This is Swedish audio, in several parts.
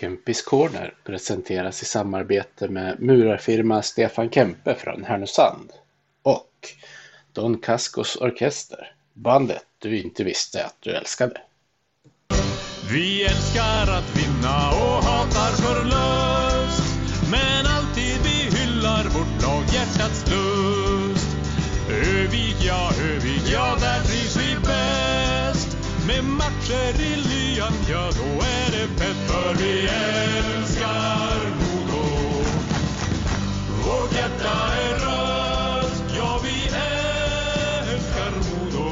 Kempis Corner presenteras i samarbete med murarfirma Stefan Kempe från Härnösand och Don Cascos Orkester, bandet du inte visste att du älskade. Vi älskar att vinna och hatar förlust Men alltid vi hyllar vårt lag hjärtats lust Övik, ja, Övik, ja, där trivs vi bäst Med matcher i lyan, ja, då är skeppet För vi älskar Modo Vårt hjärta är rött, ja, vi älskar Modo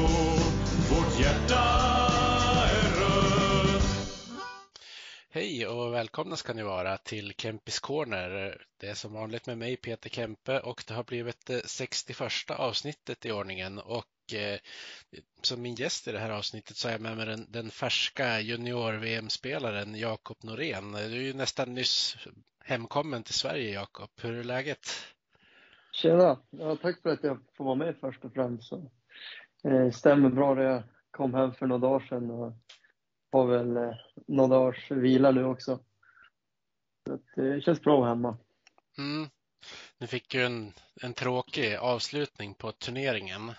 Vårt hjärta är rött Hej och välkomna ska ni vara till Kempis Corner. Det är som vanligt med mig Peter Kempe och det har blivit det 61 avsnittet i ordningen. Och som min gäst i det här avsnittet så är jag med mig den, den färska junior-VM-spelaren Jakob Norén. Du är ju nästan nyss hemkommen till Sverige Jakob. Hur är läget? Tjena! Ja, tack för att jag får vara med först och främst. Så, eh, stämmer bra det. Jag kom hem för några dagar sedan och har väl eh, några dagars vila nu också. Så eh, det känns bra att vara hemma. Mm. Nu fick ju en, en tråkig avslutning på turneringen.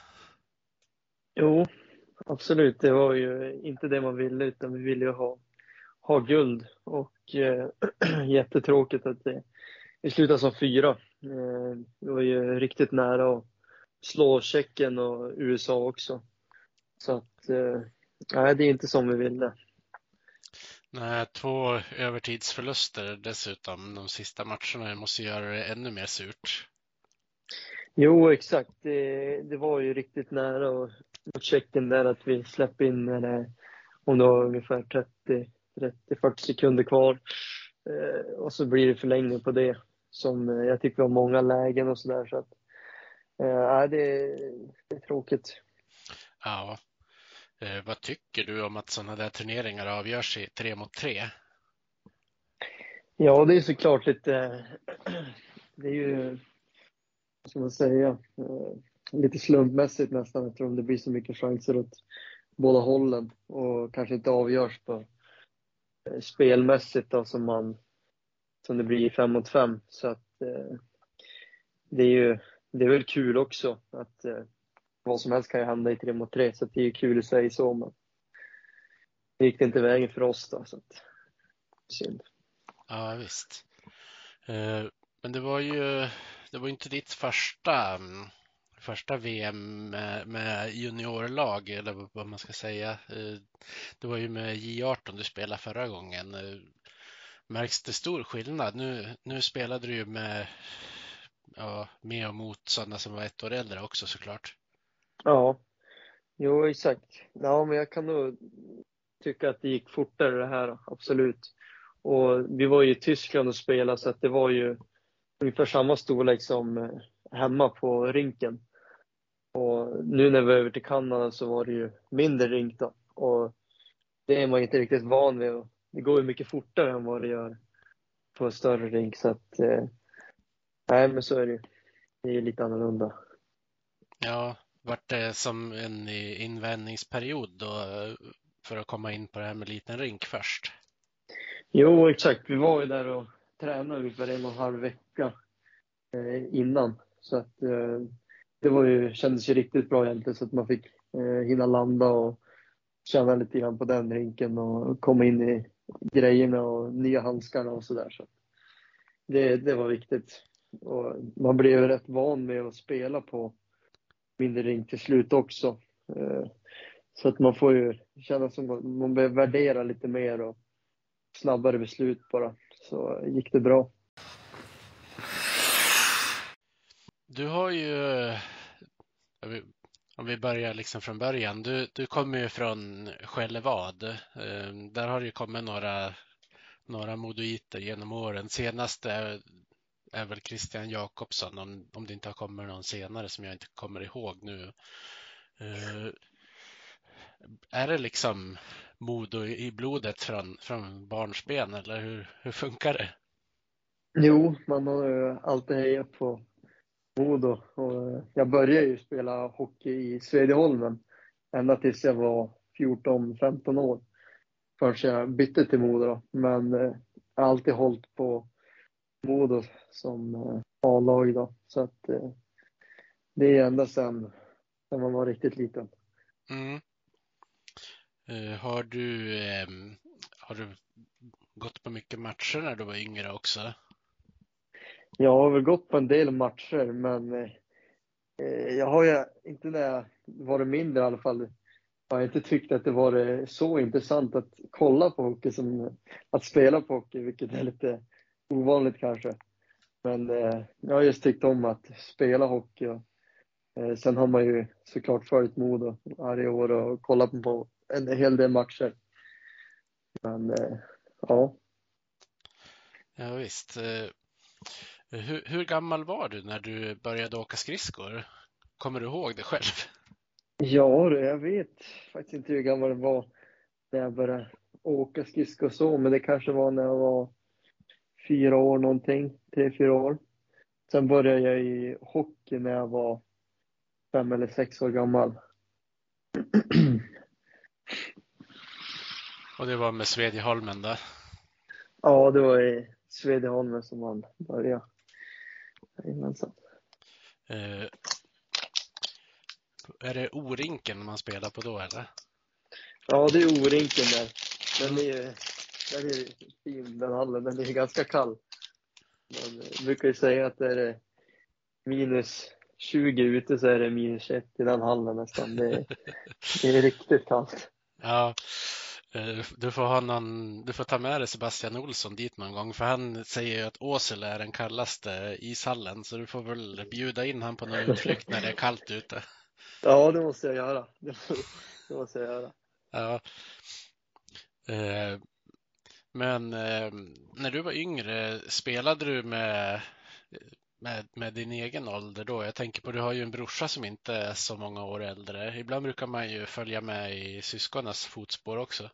Jo, absolut. Det var ju inte det man ville utan vi ville ju ha, ha guld och eh, jättetråkigt att det, vi slutade som fyra. Eh, det var ju riktigt nära att slå Tjeckien och USA också. Så att, eh, nej, det är inte som vi ville. Nej, två övertidsförluster dessutom de sista matcherna. Det måste göra det ännu mer surt. Jo, exakt. Det, det var ju riktigt nära och mot Tjeckien där att vi släppte in när om det var ungefär 30-40 sekunder kvar. Eh, och så blir det förlängning på det som eh, jag tycker var många lägen och sådär. Så att, eh, det, det är tråkigt. Ja. Eh, vad tycker du om att sådana där turneringar avgörs i tre mot tre? Ja, det är såklart lite, det är ju, vad ska man säga, eh, lite slumpmässigt nästan eftersom det blir så mycket chanser åt båda hållen och kanske inte avgörs på eh, spelmässigt då som man, som det blir i fem mot fem. Så att eh, det är ju, det är väl kul också att eh, vad som helst kan ju hända i tre mot tre så att det är ju kul i sig så men det gick inte vägen för oss då så att synd. Ja, visst. Eh, Men det var ju det var inte ditt första, mm, första VM med, juniorlag eller vad man ska säga. Eh, det var ju med J18 du spelade förra gången. Eh, märks det stor skillnad? Nu, nu spelade du ju med, ja, med och mot sådana som var ett år äldre också såklart. Ja, jo exakt. Ja, men jag kan nog tycka att det gick fortare det här, absolut. Och vi var ju i Tyskland och spelade så att det var ju ungefär samma storlek som eh, hemma på rinken. Och nu när vi var över till Kanada så var det ju mindre rink då. Och det är man inte riktigt van vid. Och det går ju mycket fortare än vad det gör på en större rink så att eh, nej men så är det ju. Det är lite annorlunda. Ja, vart det som en invändningsperiod då för att komma in på det här med liten rink först? Jo, exakt. Vi var ju där och tränade ungefär en och en halv vecka eh, innan. Så att eh, det var ju, kändes ju riktigt bra egentligen så att man fick eh, hinna landa och känna lite grann på den rinken och komma in i grejerna och nya handskarna och sådär. Så det, det var viktigt. Och man blev rätt van med att spela på mindre rink till slut också. Eh, så att man får ju känna som man behöver värdera lite mer och snabbare beslut bara. Så gick det bra. Du har ju, om vi börjar liksom från början, du, du kommer ju från Skellevad. Ehm, där har det ju kommit några, några modoiter genom åren. Senaste är, är väl Christian Jakobsson, om, om det inte har kommit någon senare som jag inte kommer ihåg nu. Ehm, är det liksom Modo i i blodet från, från barnsben eller hur, hur funkar det? Jo, man har ju alltid hejat på Modo. Och eh, jag började ju spela hockey i Svedjeholmen ända tills jag var 14-15 år. Förrän jag bytte till Modo. då. Men eh, jag har alltid hållit på Modo som eh, A-lag då. Så att eh, det är ända sedan, när man var riktigt liten. Mm. Eh, har du, ehm, har du gått på mycket matcher när du var yngre också? Jag har väl gått på en del matcher, men eh, jag har ju inte när jag varit mindre i alla fall, har inte tyckt att det var så intressant att kolla på hockey som att spela på hockey, vilket är lite ovanligt kanske. Men eh, jag har just tyckt om att spela hockey. Och, eh, sen har man ju såklart följt Modo varje år och kollat på en hel del matcher. Men eh, ja. Ja, visst. Eh, hur, hur gammal var du när du började åka skridskor? Kommer du ihåg det själv? Ja, jag vet faktiskt inte hur gammal jag var när jag började åka skridskor så, men det kanske var när jag var fyra år någonting, tre, fyra år. Sen började jag i hockey när jag var fem eller sex år gammal. Och det var med Svedjeholmen där? Ja, det var i Svedjeholmen som man började. Jajamensan. Eh, är det O-rinken man spelar på då eller? Ja, det är O-rinken där. Den är, den är fin den hallen, den är ganska kall. Man brukar ju säga att det är minus 20 ute så är det minus 21 i den hallen nästan. Det är, det är riktigt kallt. Ja, du får, ha någon, du får ta med dig Sebastian Olsson dit någon gång för han säger ju att Åsele är den kallaste ishallen så du får väl bjuda in han på någon utflykt när det är kallt ute. Ja, det måste jag göra. Det måste jag göra. Ja. Eh, men eh, när du var yngre, spelade du med, med, med din egen ålder då? Jag tänker på, du har ju en brorsa som inte är så många år äldre. Ibland brukar man ju följa med i syskonens fotspår också.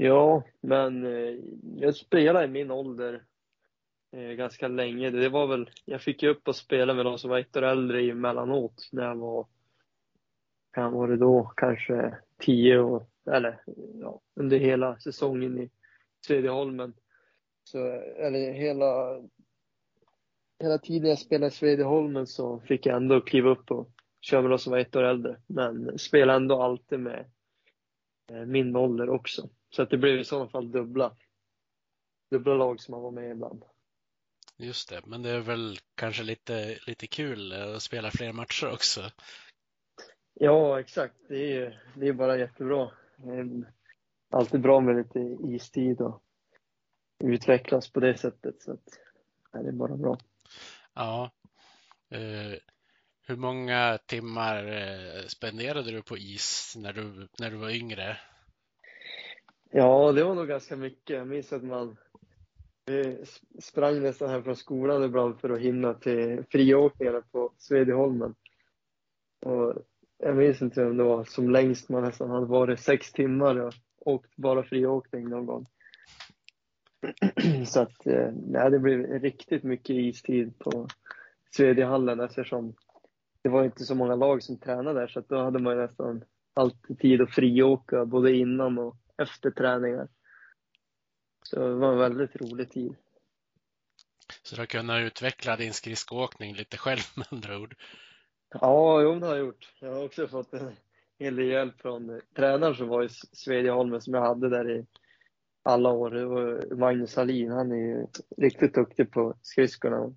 Ja, men eh, jag spelade i min ålder eh, ganska länge. Det var väl, jag fick ju upp och spela med de som var ett år äldre emellanåt när jag var, kan var det då, kanske tio år, eller ja, under hela säsongen i Svedjeholmen. Så, eller hela, hela tiden jag spelade i Svedjeholmen så fick jag ändå kliva upp och köra med de som var ett år äldre. Men spelade ändå alltid med eh, min ålder också. Så att det blev i sådana fall dubbla, dubbla lag som man var med ibland. Just det, men det är väl kanske lite, lite kul att spela fler matcher också? Ja, exakt. Det är, det är bara jättebra. Alltid bra med lite istid och utvecklas på det sättet. Så att, ja, det är bara bra. Ja. Eh, hur många timmar eh, spenderade du på is när du, när du var yngre? Ja, det var nog ganska mycket. Jag minns att man vi sprang nästan hem från skolan ibland för att hinna till friåkningarna på Svedjeholmen. Och jag minns inte om det var som längst man nästan hade varit sex timmar och åkt bara friåkning någon gång. Så att eh, nej, det blev riktigt mycket istid på Svedjehallen eftersom det var inte så många lag som tränade där så att då hade man nästan alltid tid att friåka både innan och efter träningar. Så det var en väldigt rolig tid. Så du har kunnat utveckla din skridskoåkning lite själv med andra ord? Ja, jo, det har jag gjort. Jag har också fått en hel del hjälp från tränaren som var i Svedjeholmen som jag hade där i alla år. Det var Magnus Hallin. Han är ju riktigt duktig på skridskorna.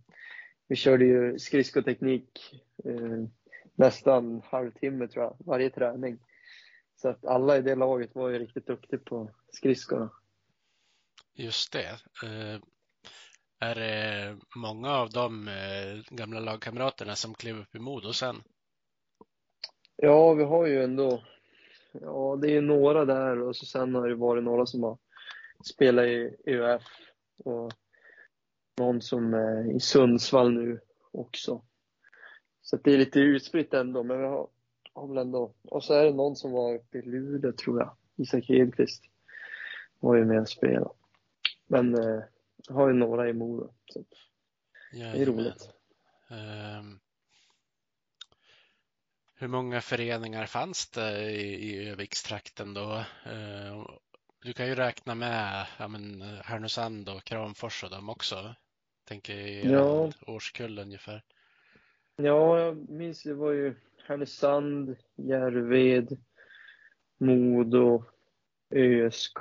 Vi körde ju skridskoteknik eh, nästan halvtimme tror jag, varje träning. Så att alla i det laget var ju riktigt duktiga på skridskorna. Just det. Eh, är det många av de eh, gamla lagkamraterna som klev upp i Modo sen? Ja, vi har ju ändå, ja det är några där och så sen har det varit några som har spelat i ÖF och någon som är i Sundsvall nu också. Så det är lite utspritt ändå, men vi har, har väl ändå, och så är det någon som var uppe i Luleå tror jag, Isak Hedqvist var ju med och spelade. Men eh, har ju några i Modo. Så det är roligt. Um, hur många föreningar fanns det i, i Övikstrakten då? Uh, du kan ju räkna med ja, men, Härnösand och Kramfors och dem också. Tänker i Ja. årskull ungefär. Ja, jag minns det var ju Härnösand, Järved, Modo, ÖSK.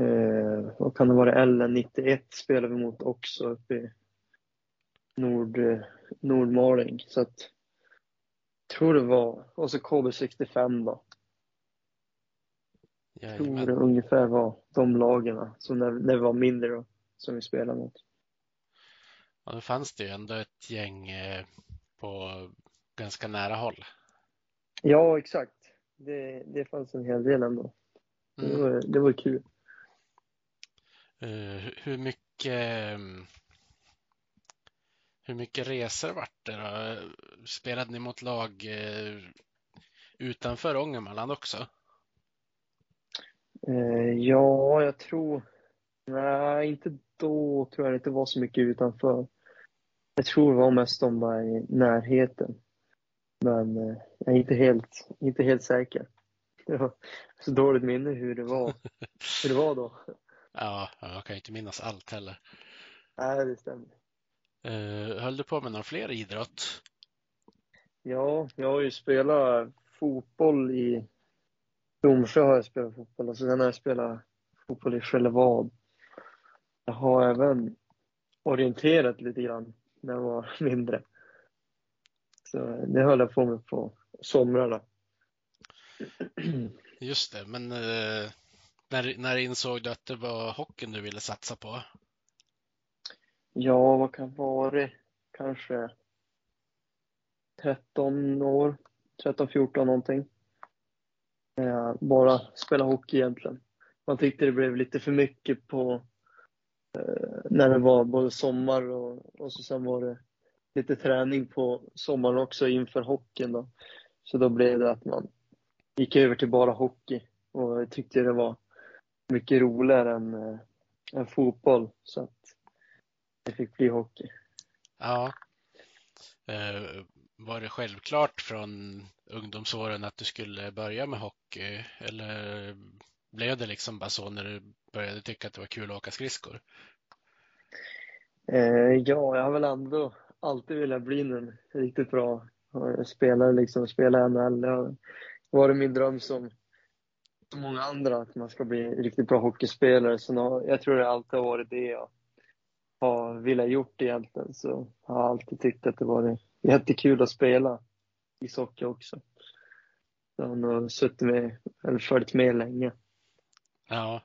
Eh, vad kan det vara? LN91 spelade vi mot också uppe i Nord, eh, Nordmaling. Så att, tror det var, och så KB65 då. Jag tror Jajamän. det ungefär var de lagen som när, när vi var mindre då, som vi spelade mot. Ja, då fanns det ju ändå ett gäng eh, på ganska nära håll. Ja, exakt. Det, det fanns en hel del ändå. Det Mm. var, det var kul. Eh, hur mycket mm, hur mycket resor vart det då? Spelade ni mot lag eh, utanför Ångermanland också? Ja, jag tror... Nej, inte då tror jag det inte var så mycket utanför. Jag tror det var mest de där i närheten. Men eh, jag är inte helt, inte helt säker. Det var så dåligt minne hur det var, hur det var då. Ja, jag kan ju inte minnas allt heller. Nej, det stämmer. Eh, höll du på med någon fler idrott? Ja, jag har ju spelat fotboll i Domsjö har jag spelat fotboll och sen har jag spelat fotboll i Skällevad. Jag har även orienterat lite grann när jag var mindre. Så det höll jag på med på somrarna. Just det, men eh, när, när insåg du att det var hockeyn du ville satsa på? Ja, vad kan vara det? Kanske 13 år, 13, 14 någonting. Eh, bara spela hockey egentligen. Man tyckte det blev lite för mycket på eh, när det var både sommar och, och så sen var det lite träning på sommaren också inför hockeyn då. Så då blev det att man gick över till bara hockey och jag tyckte det var mycket roligare än, eh, än fotboll så att det fick bli hockey. Ja. Eh, var det självklart från ungdomsåren att du skulle börja med hockey eller blev det liksom bara så när du började tycka att det var kul att åka skridskor? Eh, ja, jag har väl ändå alltid velat bli en riktigt bra eh, spelare, liksom spela i NHL. Det har varit min dröm som många andra, att man ska bli en riktigt bra hockeyspelare. Så nå- jag tror det alltid har varit det jag har velat gjort egentligen. Så jag har alltid tyckt att det varit jättekul att spela ishockey också. Så jag har nog suttit med, eller följt med länge. Ja.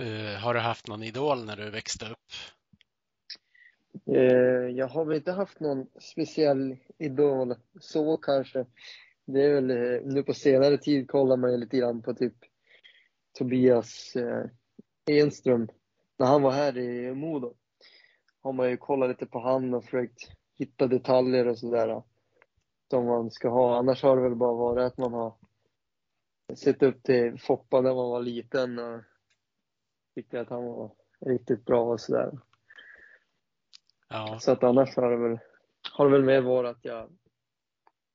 Uh, har du haft någon idol när du växte upp? Eh, jag har väl inte haft någon speciell idol så kanske. Det är väl eh, nu på senare tid kollar man ju lite grann på typ Tobias eh, Enström. När han var här i Modo har man ju kollat lite på han och försökt hitta detaljer och sådär som man ska ha. Annars har det väl bara varit att man har sett upp till Foppa när man var liten och tyckte att han var riktigt bra och sådär. Ja, Så att annars har det väl, har det väl mer varit att jag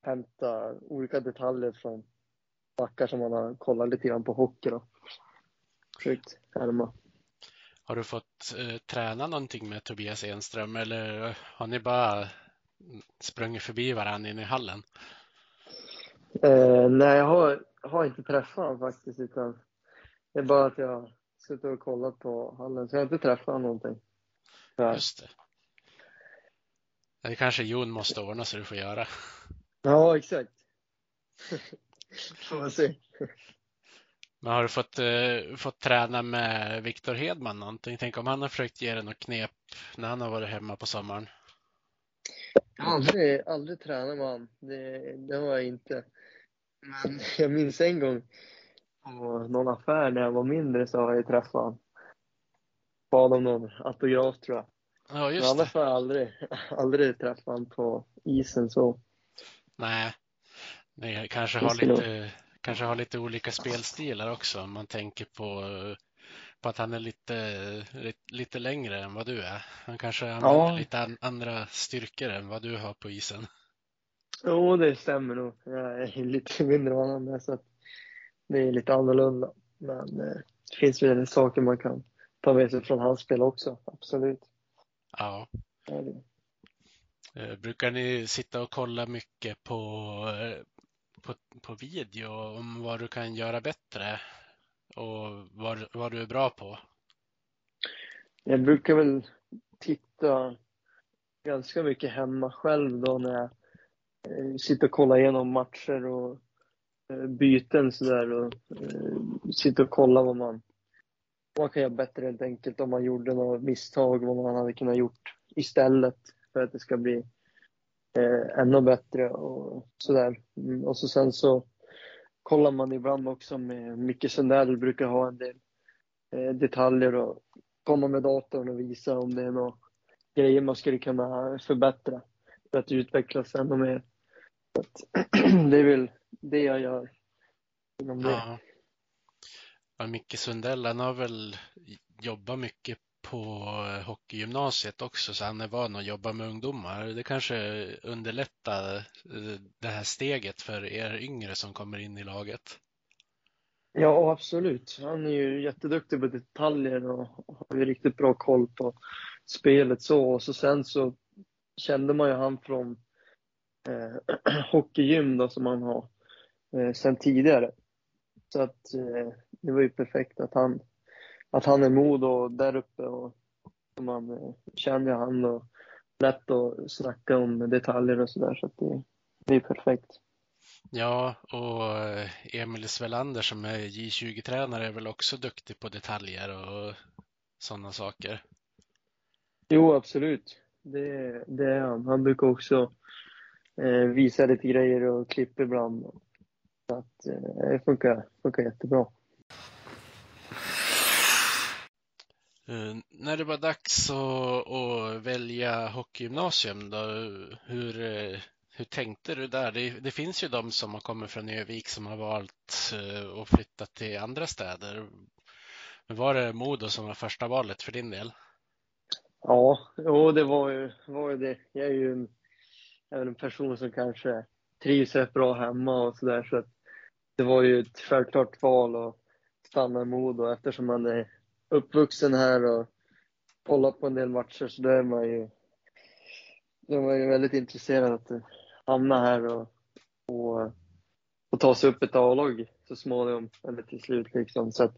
hämtar olika detaljer från backar som man har kollat lite grann på hockey då. Försökt härma. har du fått eh, träna någonting med Tobias Enström eller har ni bara sprungit förbi varandra inne i hallen? Eh, nej, jag har, har inte träffat honom faktiskt utan det är bara att jag har suttit och kollat på hallen så jag har inte träffat honom någonting. Ja, Just det. Det kanske Jon måste ordna så du får göra. ja exakt. Får man se. Men har du fått, eh, fått träna med Viktor Hedman någonting? Tänk om han har försökt ge dig något knep när han har varit hemma på sommaren? Jag har aldrig, aldrig tränat med honom. Det, det har jag inte. Men jag minns en gång på någon affär när jag var mindre så har jag träffat honom. Bad om någon autograf tror jag. Ja, Men just det. annars har jag aldrig, aldrig träffat honom på isen så. Nej, ni kanske har lite, kanske har lite olika spelstilar också. Om man tänker på, på att han är lite, lite, lite längre än vad du är. Han kanske använder Ja. lite an, andra styrkor än vad du har på isen. Jo, det stämmer nog. Jag är lite mindre än honom med så att det är lite annorlunda. Men eh, det finns väl saker man kan ta med sig från hans spel också, absolut. Ja. Eh, Brukar ni sitta och kolla mycket på, eh, på, på video om vad du kan göra bättre och vad, vad du är bra på? Jag brukar väl titta ganska mycket hemma själv då när jag eh, sitter och kollar igenom matcher och byten sådär och sitter och kollar vad man, man kan göra bättre helt enkelt om man gjorde några misstag, vad man hade kunnat gjort istället för att det ska bli eh, ännu bättre och sådär. Mm, och så sen så kollar man ibland också med Micke Sundell brukar ha en del eh, detaljer och komma med datorn och visa om det är några grejer man skulle kunna förbättra för att utvecklas ännu mer. Så att, det är väl det jag gör inom det. Ja. Ja, Micke Sundell, han har väl jobbat mycket på hockeygymnasiet också, så han är van att jobba med ungdomar. Det kanske underlättar eh, det här steget för er yngre som kommer in i laget. Ja, absolut. Han är ju jätteduktig på detaljer och har ju riktigt bra koll på spelet så. Och så sen så kände man ju han från eh, hockeygym då som han har eh, sen tidigare. Så att eh, det var ju perfekt att han, att han är mod och där uppe och, man eh, känner ju han och lätt att snacka om detaljer och sådär så att det, det är perfekt. Ja, och eh, Emil Svelander som är J20-tränare är väl också duktig på detaljer och sådana saker. Jo, absolut. Det, det är han. Han brukar också eh, visa lite grejer och klipp ibland. Så att eh, det funkar, funkar jättebra. Eh, när det var dags att, att välja hockeygymnasium då, hur, eh, hur tänkte du där? Det, det finns ju de som har kommit från Övik som har valt eh, att flytta till andra städer. Men var det Modo som var första valet för din del? Ja, och det var ju, var ju det. Jag är ju en, jag är en person som kanske trivs rätt bra hemma och sådär. Så att det var ju ett självklart val att stanna i Modo eftersom man är uppvuxen här och kollat på en del matcher så då är man ju, då är man ju väldigt intresserad att hamna här och, och, och ta sig upp ett A-lag så småningom, eller till slut liksom. Så att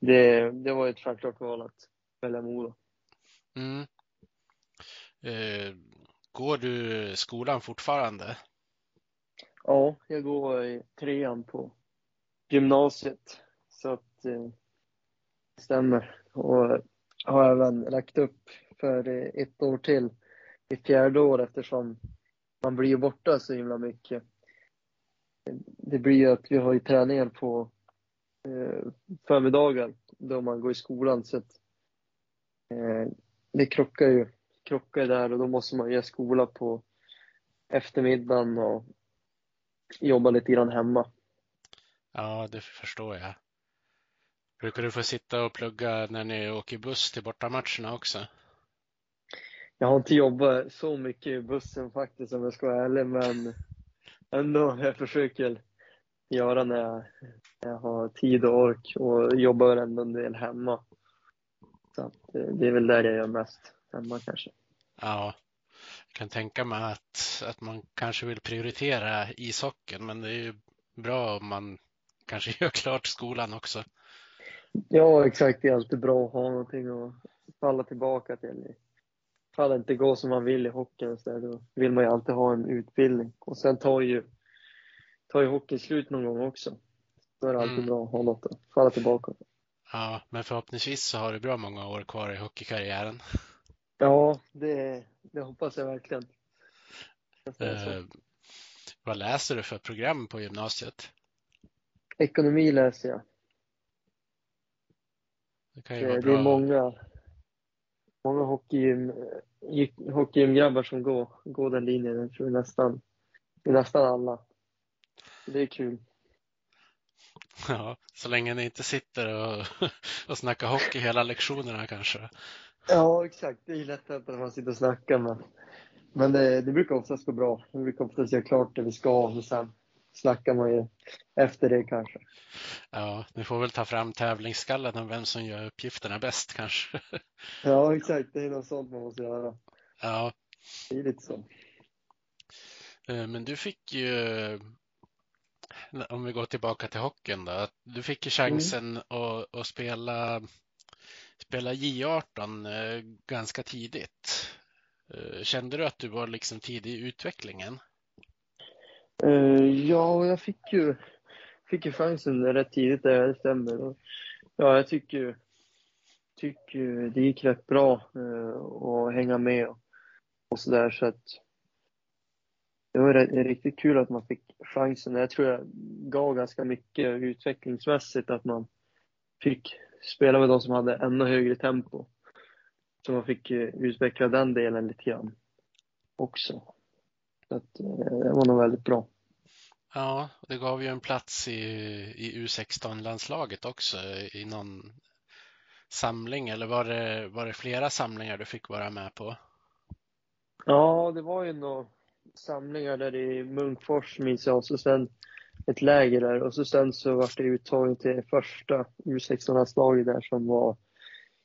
det, det var ju ett självklart val att välja Modo. Mm. Eh, går du skolan fortfarande? Ja, jag går i trean på gymnasiet. Så att eh, stämmer. Och har även lagt upp för ett år till i fjärde år eftersom man blir ju borta så himla mycket. Det blir ju att vi har ju träningar på eh, förmiddagen då man går i skolan så att eh, det krockar ju krockar där och då måste man göra skola på eftermiddagen och jobba lite grann hemma. Ja, det förstår jag. Brukar du få sitta och plugga när ni åker buss till bortamatcherna också? Jag har inte jobbat så mycket i bussen faktiskt om jag ska vara ärlig, men ändå, jag försöker göra när jag, när jag har tid och ork och jobbar ändå en del hemma. Så eh, det är väl där jag gör mest, hemma kanske. Ja, jag kan tänka mig att, att man kanske vill prioritera ishockeyn, men det är ju bra om man kanske gör klart skolan också. Ja, exakt. Det är alltid bra att ha någonting att falla tillbaka till. Ifall det inte går som man vill i hockeyn så där, då vill man ju alltid ha en utbildning. Och sen tar ju, tar ju hockeyn slut någon gång också. Då är det alltid Mm. bra att ha något att falla tillbaka på. Ja, men förhoppningsvis så har du bra många år kvar i hockeykarriären. Ja, det, det hoppas jag verkligen. Eh, vad läser du för program på gymnasiet? Ekonomi läser jag. Det Det, det är många, många hockeygym, hockeygymgrabbar som går, går den linjen. Jag tror nästan, nästan alla. Det är kul. Ja, så länge ni inte sitter och, och snackar hockey hela lektionerna kanske. Ja, exakt. Det är lättare när man sitter och snackar. Men, men det, det brukar oftast gå bra. Vi brukar oftast göra klart det vi ska och sen snackar man ju efter det kanske. Ja, ni får väl ta fram tävlingsskallen om vem som gör uppgifterna bäst kanske. Ja, exakt. Det är något sånt man måste göra. Ja, Det är lite så. eh, men du fick ju, om vi går tillbaka till hockeyn då, du fick ju chansen att, att spela, spela J18 eh, ganska tidigt. Eh, Kände du att du var liksom tidig i utvecklingen? Eh, ja, jag fick ju, fick ju chansen rätt tidigt där, det stämmer. Ja, jag tycker ju tycker det gick rätt bra eh, att hänga med och, och sådär. Så att det var riktigt kul att man fick chansen. Jag tror jag gav ganska mycket utvecklingsmässigt att man fick spela med de som hade ännu högre tempo. Så man fick utveckla den delen lite grann också. Så att eh, det var nog väldigt bra. Ja, det gav ju en plats i, i U16-landslaget också i någon samling, eller var det, var det flera samlingar du fick vara med på? Ja, det var ju några samlingar där i Munkfors minns jag, och så sen ett läger där och så sen så var det uttagen till första U16-landslaget där som var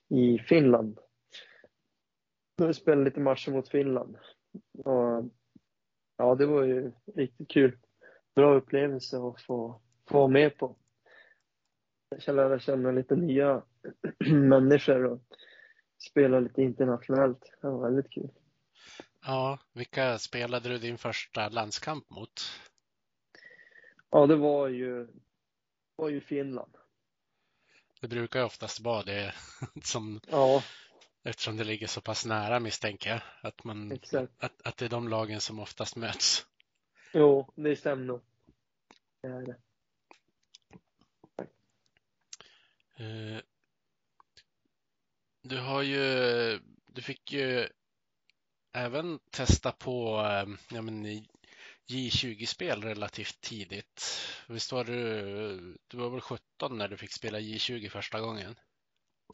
i Finland. Då spelade lite matcher mot Finland. Och, ja, det var ju riktigt kul. Bra upplevelse att få, få vara med på. Jag lära känna lite nya människor och spela lite internationellt. Det var väldigt kul. Ja, vilka spelade du din första landskamp mot? Ja, det var ju, var ju Finland. Det brukar ju oftast vara det som, Ja, eftersom det ligger så pass nära misstänker jag, att man, exakt. att, att det är de lagen som oftast möts. Jo, det stämmer nog. Det är det. Eh, Du har ju, du fick ju även testa på eh, ja, men, i J20-spel relativt tidigt. Visst var du, du var väl 17 när du fick spela J20 första gången?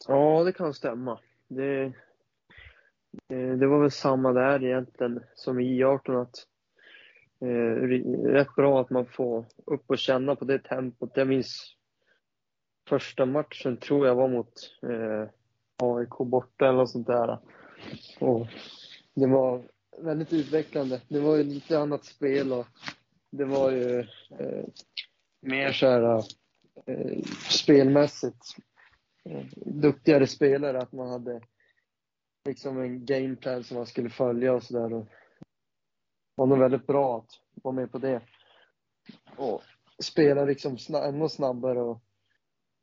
Ja, det kan stämma. Det, det, var väl samma där egentligen som i I18 att eh, rätt bra att man får upp och känna på det tempot. Jag minns första matchen tror jag var mot eh, AIK borta eller något sånt där. Och det var väldigt utvecklande. Det var ju lite annat spel och det var ju eh, mer så här eh, spelmässigt Eh, duktigare spelare, att man hade liksom en gameplan som man skulle följa och sådär. Det var nog väldigt bra att vara med på det. Och spela liksom sna- ännu snabbare och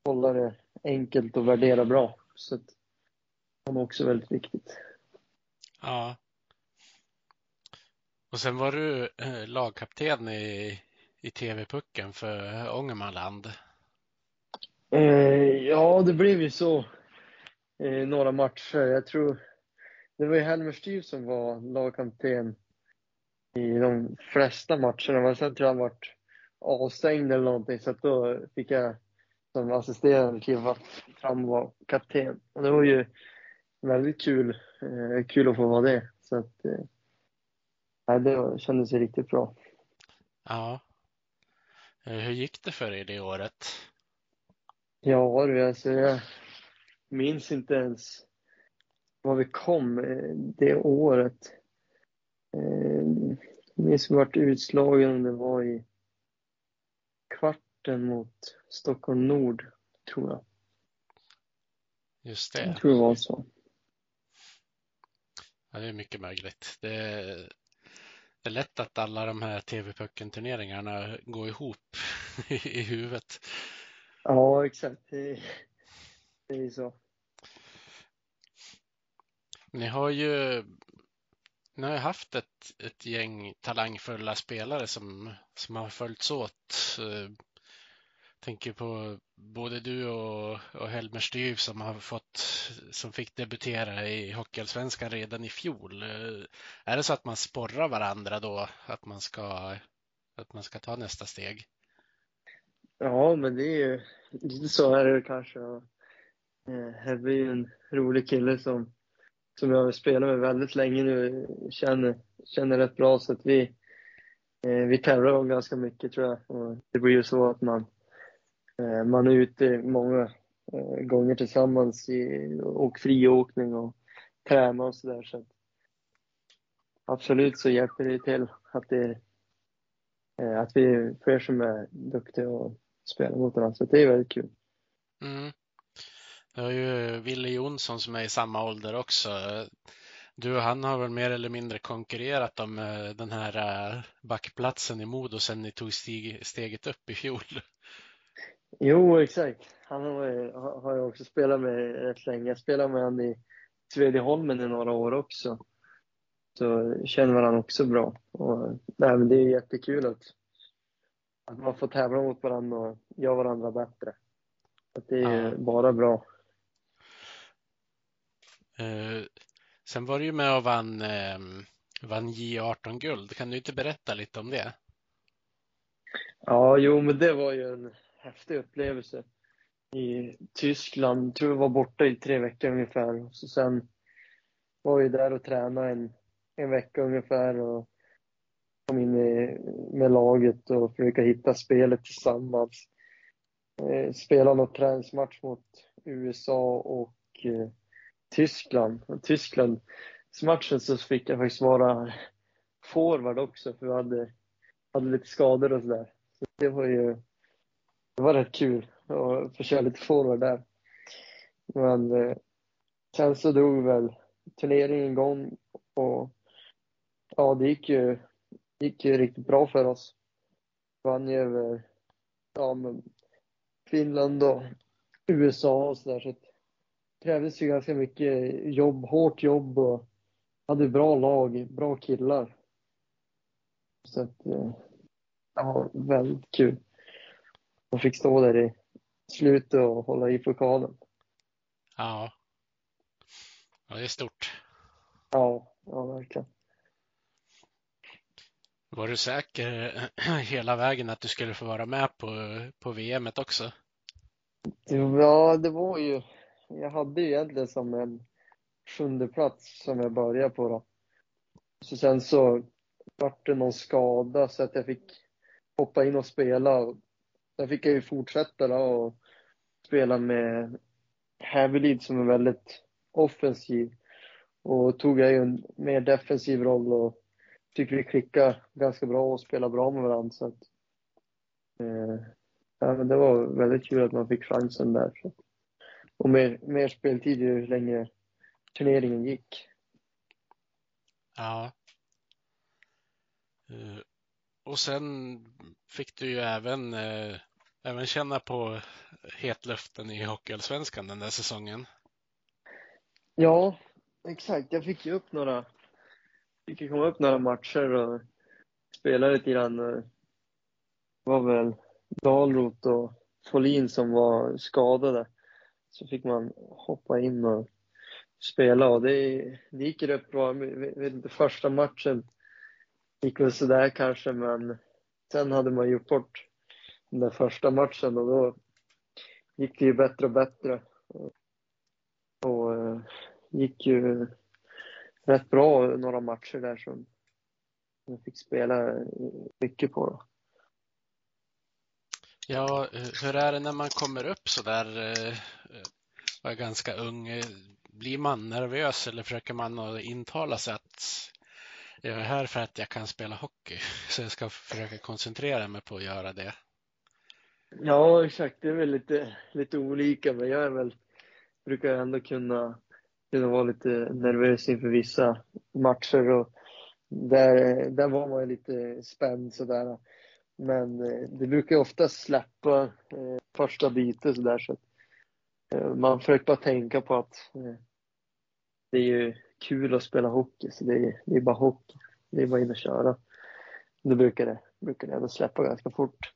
hålla det enkelt och värdera bra. Så att det var nog också väldigt viktigt. Ja. Och sen var du eh, lagkapten i, i TV-pucken för Ångermanland. Eh, ja, det blev ju så eh, några matcher. Jag tror det var ju Helmer Styv som var lagkapten i de flesta matcherna. Men sen tror jag han vart avstängd eller någonting så att då fick jag som assisterande kliva fram och vara kapten. Och det var ju väldigt kul, eh, kul att få vara det. Så att, eh, det kändes riktigt bra. Ja. Eh, hur gick det för er det året? Ja du, alltså jag minns inte ens var vi kom eh, det året. Eh, Jag minns vi vart utslagen om det var i kvarten mot Stockholm Nord, tror jag. Just Jag det. tror det var så. Ja, det är mycket möjligt. Det är, det är lätt att alla de här TV-pucken-turneringarna går ihop i, i huvudet. Ja, exakt. Det, det är ju så. Ni har ju ni har ju haft ett, ett gäng talangfulla spelare som, som har följts åt. Eh, tänker på både du och, och Helmer Styv som har fått, som fick debutera i Hockeyallsvenskan redan i fjol. Eh, är det så att man sporrar varandra då att man ska, att man ska ta nästa steg? Ja, men det är ju lite så är det kanske. Eh, Hebbe är ju en rolig kille som, som jag har spelat med väldigt länge nu. Känner, känner rätt bra så att vi, eh, vi tävlar om ganska mycket tror jag. Och det blir ju så att man, eh, man är ute många gånger tillsammans i, och friåkning och tränar och sådär. Så absolut så hjälper det till att, det, att vi är fler som är duktiga och spelar mot varandra. Så det är väldigt kul. Mm. Du har ju Wille Jonsson som är i samma ålder också. Du och han har väl mer eller mindre konkurrerat om eh, den här eh, backplatsen i Modo sen ni tog steget upp i fjol. Jo, exakt. Han har, har jag också spelat med rätt länge. Jag spelade med honom i Svedjeholmen i några år också. Så känner varandra också bra. Och, nej, det är jättekul att, att man får tävla mot varandra och göra varandra bättre. Att det är ja. bara bra. Uh, Sen var du ju med och vann, eh, vann J18 guld. Kan du inte berätta lite om det? Ja, jo, men det var ju en häftig upplevelse i Tyskland. Jag tror jag var borta i tre veckor ungefär. Så sen var jag där och tränade en, en vecka ungefär och kom in med laget och försöka hitta spelet tillsammans. Eh, spela någon träningsmatch mot USA och eh, Tyskland. Tyskland matchen så fick jag faktiskt vara forward också för vi hade, hade lite skador och sådär. Så det var ju det var rätt kul att få köra lite forward där. Men eh, sen så drog väl turneringen igång och ja, det gick ju, gick ju riktigt bra för oss. Vann ju över ja, Finland och USA och sådär. Så, där, krävdes ju ganska mycket jobb, hårt jobb och hade bra lag, bra killar. Så att, eh, ja, väldigt kul. Man fick stå där i slutet och hålla i pokalen. Ja. Ja, det är stort. Ja, ja verkligen. Var du säker hela vägen att du skulle få vara med på, på VM också? Ja, det var ju jag hade ju egentligen som en sjunde plats som jag började på då. Så sen så vart det någon skada så att jag fick hoppa in och spela. Sen fick jag ju fortsätta då och spela med Hävelid som är väldigt offensiv. Och tog jag ju en mer defensiv roll och tycker vi klickade ganska bra och spelade bra med varandra. Så att, eh, ja, men det var väldigt kul att man fick chansen där. Så och mer, mer speltid ju längre turneringen gick. Ja. Uh, och sen fick du ju även, uh, även känna på hetluften i Hockeyallsvenskan den där säsongen. Ja, exakt. Jag fick ju upp några, fick ju komma upp några matcher och spela lite grann. Det var väl Dalrot och Folin som var skadade så fick man hoppa in och spela och det, det gick rätt bra. Inte, första matchen gick väl sådär kanske, men sen hade man gjort bort den där första matchen och då gick det ju bättre och bättre. Och och eh, gick ju rätt bra några matcher där som jag fick spela mycket på. Då. Ja, hur är det när man kommer upp så där eh, och är ganska ung? Blir man nervös eller försöker man intala sig att jag är här för att jag kan spela hockey så jag ska försöka koncentrera mig på att göra det? Ja, exakt. Det är väl lite, lite olika, men jag är väl, brukar ändå kunna, det var lite nervös inför vissa matcher och där, där var man lite spänd sådär. Men eh, det brukar ofta släppa eh, första bytet sådär så att eh, man försöker bara tänka på att eh, det är ju kul att spela hockey så det är, det är bara hockey. Det är bara in och köra. Då brukar det, brukar det ändå släppa ganska fort.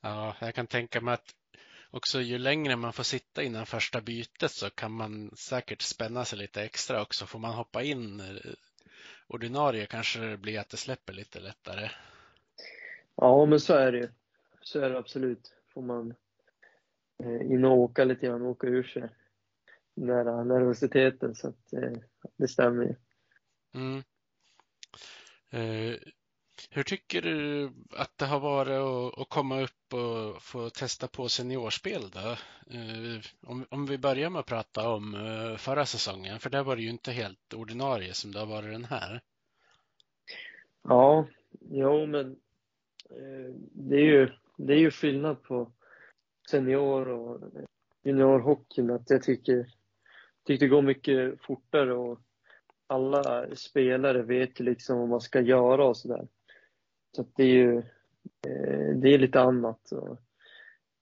Ja, jag kan tänka mig att också ju längre man får sitta innan första bytet så kan man säkert spänna sig lite extra också. Får man hoppa in ordinarie kanske det blir att det släpper lite lättare. Ja, men så är det ju. Så är det absolut. Får man eh, in och åka lite grann, åka ur sig den nervositeten. Så att, eh, det stämmer ju. Mm. Hur tycker du att det har varit att, komma upp och få testa på seniorspel då? Eh, om, vi börjar med att prata om eh, förra säsongen, för där var det ju inte helt ordinarie som det har varit den här. Ja, jo men eh, det är ju, det är ju skillnad på senior och juniorhockeyn. Att jag tycker, tycker det går mycket fortare och alla spelare vet ju liksom vad man ska göra och sådär. Så det är ju eh, det är lite annat.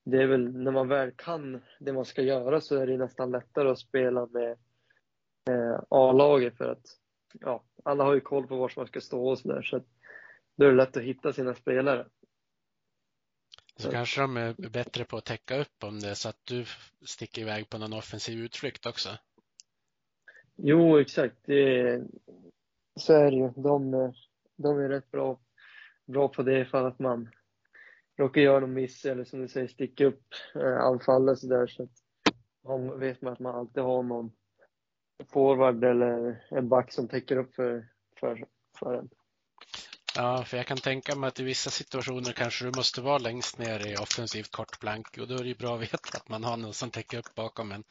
Det är väl när man väl kan det man ska göra så är det nästan lättare att spela med eh, A-laget för att ja, alla har ju koll på var man ska stå och sådär. Så, där, så då är det lätt att hitta sina spelare. Så, så kanske de är bättre på att täcka upp om det så att du sticker iväg på någon offensiv utflykt också? Jo, exakt. Det, så är det ju. De, de är rätt bra bra på det ifall att man råkar göra någon miss eller som du säger sticka upp eh, anfallet sådär. Så att man vet man att man alltid har någon forward eller en back som täcker upp för, för, för en. Ja, för jag kan tänka mig att i vissa situationer kanske du måste vara längst ner i offensivt kortblank och då är det ju bra att veta att man har någon som täcker upp bakom en.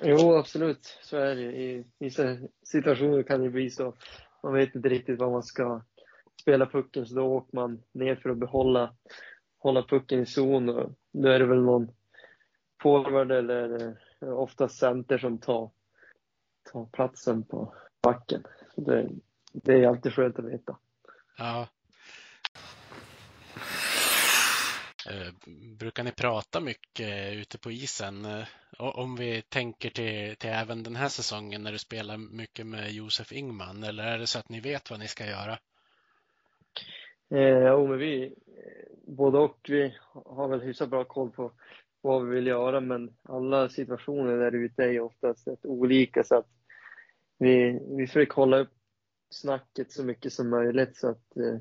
Jo, absolut. Så är det. I vissa situationer kan det bli så. Man vet inte riktigt vad man ska spela pucken så då åker man ner för att behålla hålla pucken i zon och då är det väl någon forward eller eh, ofta oftast center som tar, tar platsen på backen. Det, det är alltid skönt att veta. Ja. Eh, brukar ni prata mycket ute på isen? Eh, om vi tänker till, till även den här säsongen när du spelar mycket med Josef Ingman, eller är det så att ni vet vad ni ska göra? Eh, jo, men vi, eh, både och, vi har väl hyfsat bra koll på vad vi vill göra, men alla situationer där ute är ju oftast rätt olika så att vi, vi försöker hålla upp snacket så mycket som möjligt så att, eh,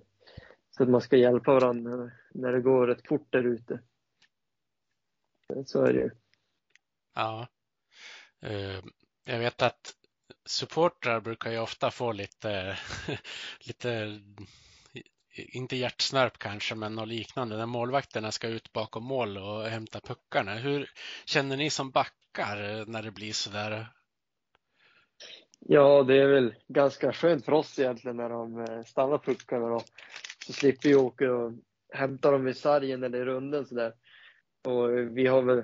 så att man ska hjälpa varandra när det går rätt fort där ute. Så är det ju. Ja. Eh, jag vet att supportrar brukar ju ofta få lite, lite inte hjärtsnärp kanske, men något liknande, när målvakterna ska ut bakom mål och hämta puckarna. Hur känner ni som backar eh, när det blir så där? Ja, det är väl ganska skönt för oss egentligen när de eh, stannar puckarna då. Så slipper vi åka och hämta dem i sargen eller i runden sådär. Och vi har väl,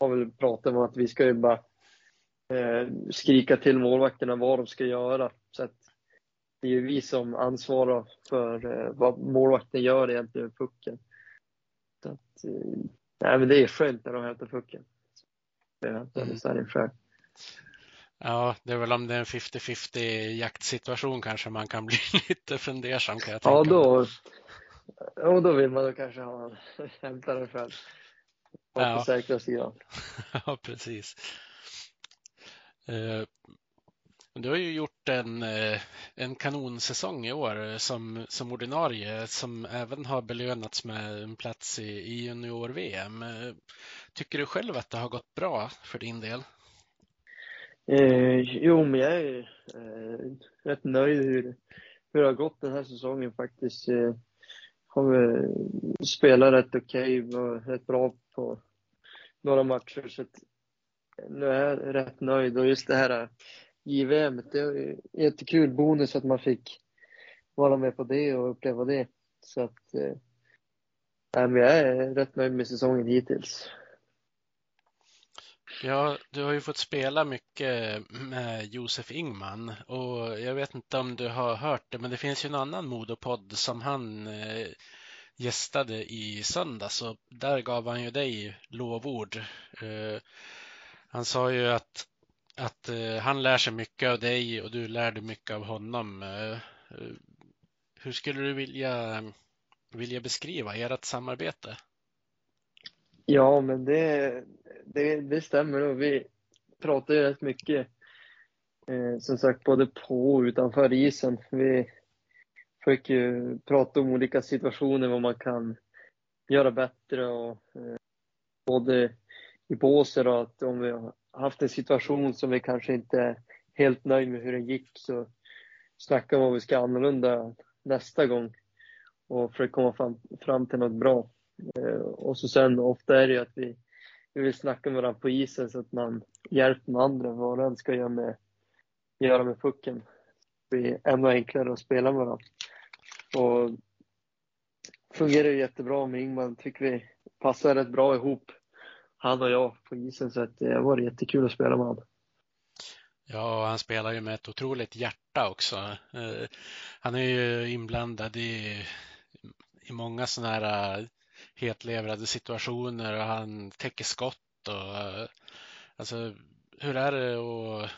har väl pratat om att vi ska ju bara eh, skrika till målvakterna vad de ska göra. Så att det är ju vi som ansvarar för eh, vad målvakten gör egentligen med pucken. Så att, eh, nej, men det är skönt när de hämtar pucken. Det är mm. själv. Ja, det är väl om det är en 50-50 jaktsituation kanske man kan bli lite fundersam kan jag tänka Ja, då, ja, då vill man då kanske ha hämta den själv. På ja. säkra sidan. ja, precis. Du har ju gjort en, eh, en kanonsäsong i år eh, som, som ordinarie som även har belönats med en plats i, i junior-VM. Eh, tycker du själv att det har gått bra för din del? Eh, jo, men jag är eh, rätt nöjd hur, hur det har gått den här säsongen faktiskt. Eh, har spelat rätt okej okay, och rätt bra på några matcher. Så att, nu är jag rätt nöjd och just det här JVM. Det är jättekul bonus att man fick vara med på det och uppleva det. Så att, eh, jag är rätt nöjd med säsongen hittills. Ja, du har ju fått spela mycket med Josef Ingman och jag vet inte om du har hört det, men det finns ju en annan Modopodd som han eh, gästade i söndags och där gav han ju dig lovord. Eh, han sa ju att att eh, han lär sig mycket av dig och du lär dig mycket av honom. Eh, eh hur skulle du vilja, vilja beskriva ert samarbete? Ja, men det, det, det stämmer och vi pratar ju rätt mycket eh, som sagt både på och utanför isen. Vi försöker ju prata om olika situationer, vad man kan göra bättre och eh, både i båset och att om vi haft en situation som vi kanske inte är helt nöjd med hur den gick så snacka om vad vi ska annorlunda nästa gång och försöka komma fram, fram till något bra. Eh, och så sen ofta är det ju att vi, vi vill snacka med varandra på isen så att man hjälper den andra vad den ska göra med, göra med pucken. Det blir ännu enklare att spela med varandra. Och fungerar ju jättebra med Ingman, tycker vi passar rätt bra ihop, han och jag på isen, så att eh, det har varit jättekul att spela med honom. Ja, han spelar ju med ett otroligt hjärta också. Eh, han är ju inblandad i, i många sådana här eh, hetlevrade situationer och han täcker skott och alltså hur är det att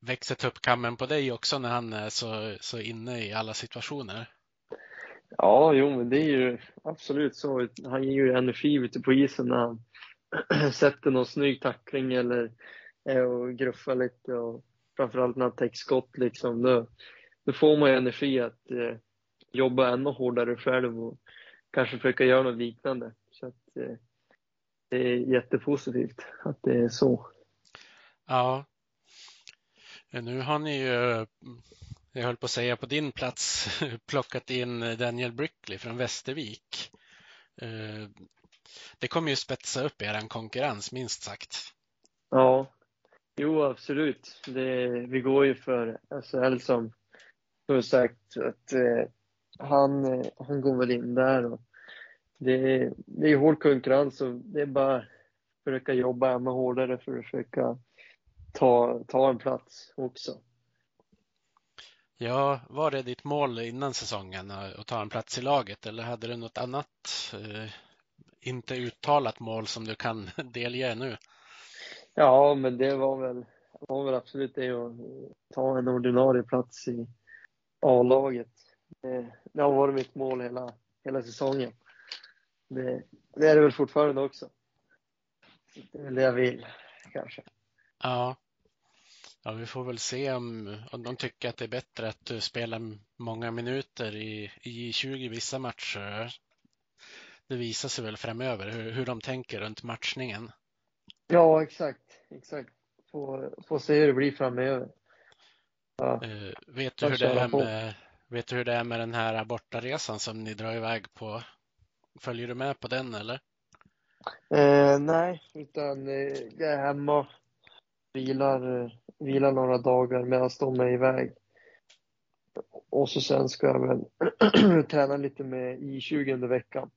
växa tuppkammen på dig också när han är så, så inne i alla situationer? Ja, jo, men det är ju absolut så. Han ger ju energi ute på isen när han sätter någon snygg tackling eller är och gruffar lite och framförallt när han täcker skott liksom. Då, då får man ju energi att eh, jobba ännu hårdare själv och kanske försöka göra något liknande. Så att, eh, det är jättepositivt att det är så. Ja. Nu har ni ju jag höll på att säga på din plats, plockat in Daniel Brickley från Västervik. Eh, det kommer ju spetsa upp er konkurrens minst sagt. Ja, jo absolut. Det, vi går ju för SHL som du sagt att eh, han, han går väl in där. Och det, det är hård konkurrens och det är bara att försöka jobba ännu hårdare för att försöka ta, ta en plats också. Ja, var det ditt mål innan säsongen att ta en plats i laget eller hade du något annat eh, inte uttalat mål som du kan delge nu? Ja, men det var väl, var väl absolut det att ta en ordinarie plats i A-laget. Det, det, har varit mitt mål hela, hela säsongen. Det, det är det väl fortfarande också. Det är väl det jag vill, kanske. Ja, Ja, vi får väl se om, om de tycker att det är bättre att du spelar många minuter i, i 20 vissa matcher. Det visar sig väl framöver hur, hur de tänker runt matchningen. Ja, exakt. exakt. Får, får se hur det blir framöver. Ja. Uh, vet, du hur det är med, vet du hur det är med den här bortaresan som ni drar iväg på? Följer du med på den eller? Uh, nej, utan uh, jag är hemma vilar, vilar några dagar medan de är iväg. Och så sen ska jag väl träna lite med I20 under veckan.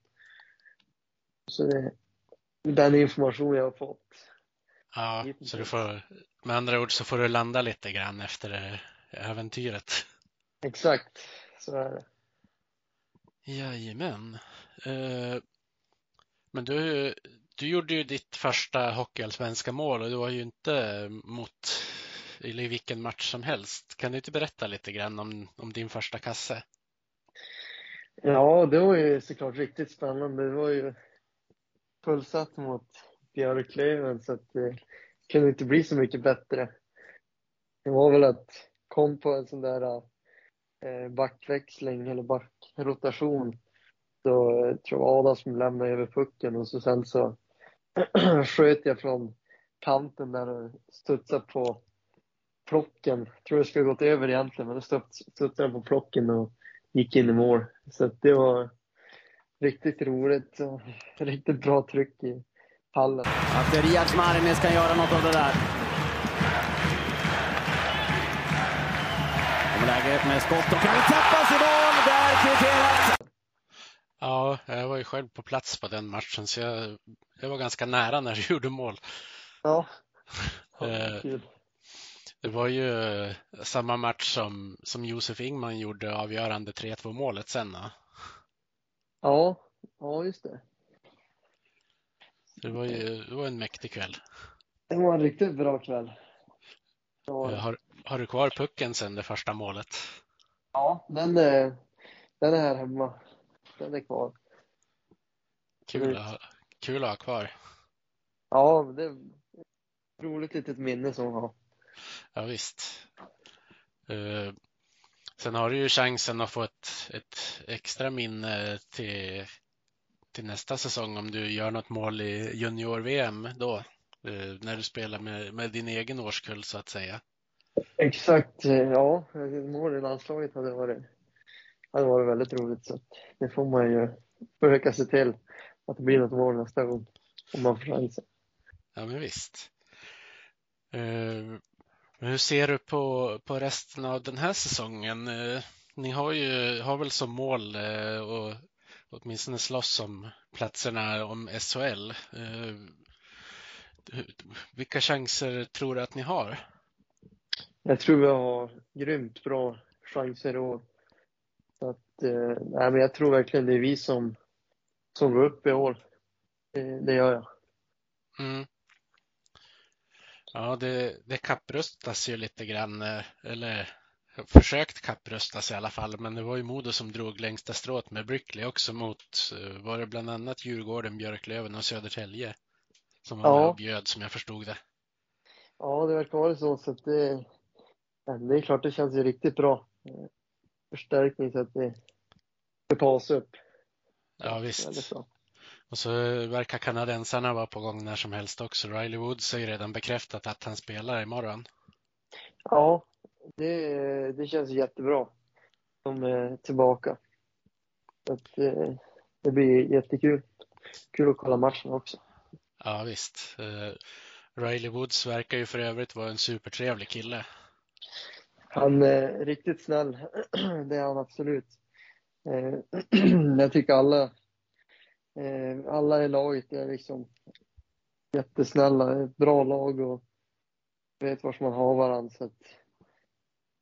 Så det är den information jag har fått. Ja, så du får, med andra ord så får du landa lite grann efter äventyret. Exakt, så är det. Jajamän. Eh, men du, du gjorde ju ditt första hockeyallsvenska mål och det var ju inte mot i vilken match som helst. Kan du inte berätta lite grann om, om din första kasse? Ja, det var ju såklart riktigt spännande. Det var ju fullsatt mot Björklöven så att det kunde inte bli så mycket bättre. Det var väl att kom på en sån där eh, backväxling eller backrotation. Då eh, tror jag Adam som lämnade över pucken och så sen så sköt jag från kanten där och studsade på plocken. Jag tror det skulle gått över egentligen, men då studsade den på plocken och gick in i mål. Så det var riktigt roligt och riktigt bra tryck i hallen. Att Riyad Marmis kan göra något av det där. Kommer läget med skott och kan tappas i mål. Där kvitterar Ja, jag var ju själv på plats på den matchen så jag, jag var ganska nära när du gjorde mål. Ja. Eh, det var ju samma match som, som Josef Ingman gjorde avgörande 3-2 målet sen. Ja, ja just det. Det var ju det var en mäktig kväll. Det var en riktigt bra kväll. Eh, har, har du kvar pucken sen det första målet? Ja, den är, den är här hemma den är kvar. Kul, att, kul att ha kvar. Ja, det är ett roligt litet minne som har. Ja, visst. Uh, sen har du ju chansen att få ett, ett extra minne till, till nästa säsong om du gör något mål i junior-VM då. Uh, när du spelar med, med din egen årskull så att säga. Exakt, ja. Mål i landslaget hade varit hade varit väldigt roligt. Så det får man ju försöka se till att det blir något mål nästa gång om man får chansen. Ja, men visst. Uh, hur ser du på, på resten av den här säsongen? Uh, ni har ju har väl som mål uh, och åtminstone slåss om platserna om SHL. Vilka chanser tror du att ni har? Jag tror vi har grymt bra chanser i år. Eh, nej, men jag tror verkligen det är vi som, som går upp i år. Det, det gör jag. Mm. Ja, det, det kapprustas ju lite grann, eh, eller försökt kapprustas i alla fall, men det var ju Modo som drog längsta strået med Brickley också mot, eh, var det bland annat Djurgården, Björklöven och Södertälje som var ja. och bjöd som jag förstod det. Ja, det verkar vara så, så att det, det är klart det känns ju riktigt bra. Förstärkning så att det, det tas upp. Ja, visst. Och så verkar kanadensarna vara på gång när som helst också. Riley Woods har ju redan bekräftat att han spelar imorgon. Ja, det, det känns jättebra. De är tillbaka. Att, det, eh, det blir jättekul. Kul att kolla matchen också. Ja, visst. Uh, Riley Woods verkar ju för övrigt vara en supertrevlig kille. Han är riktigt snäll. Det är han absolut. Eh, jag tycker alla eh, alla i laget är liksom jättesnälla, ett bra lag och vet var man har varandra. Så att,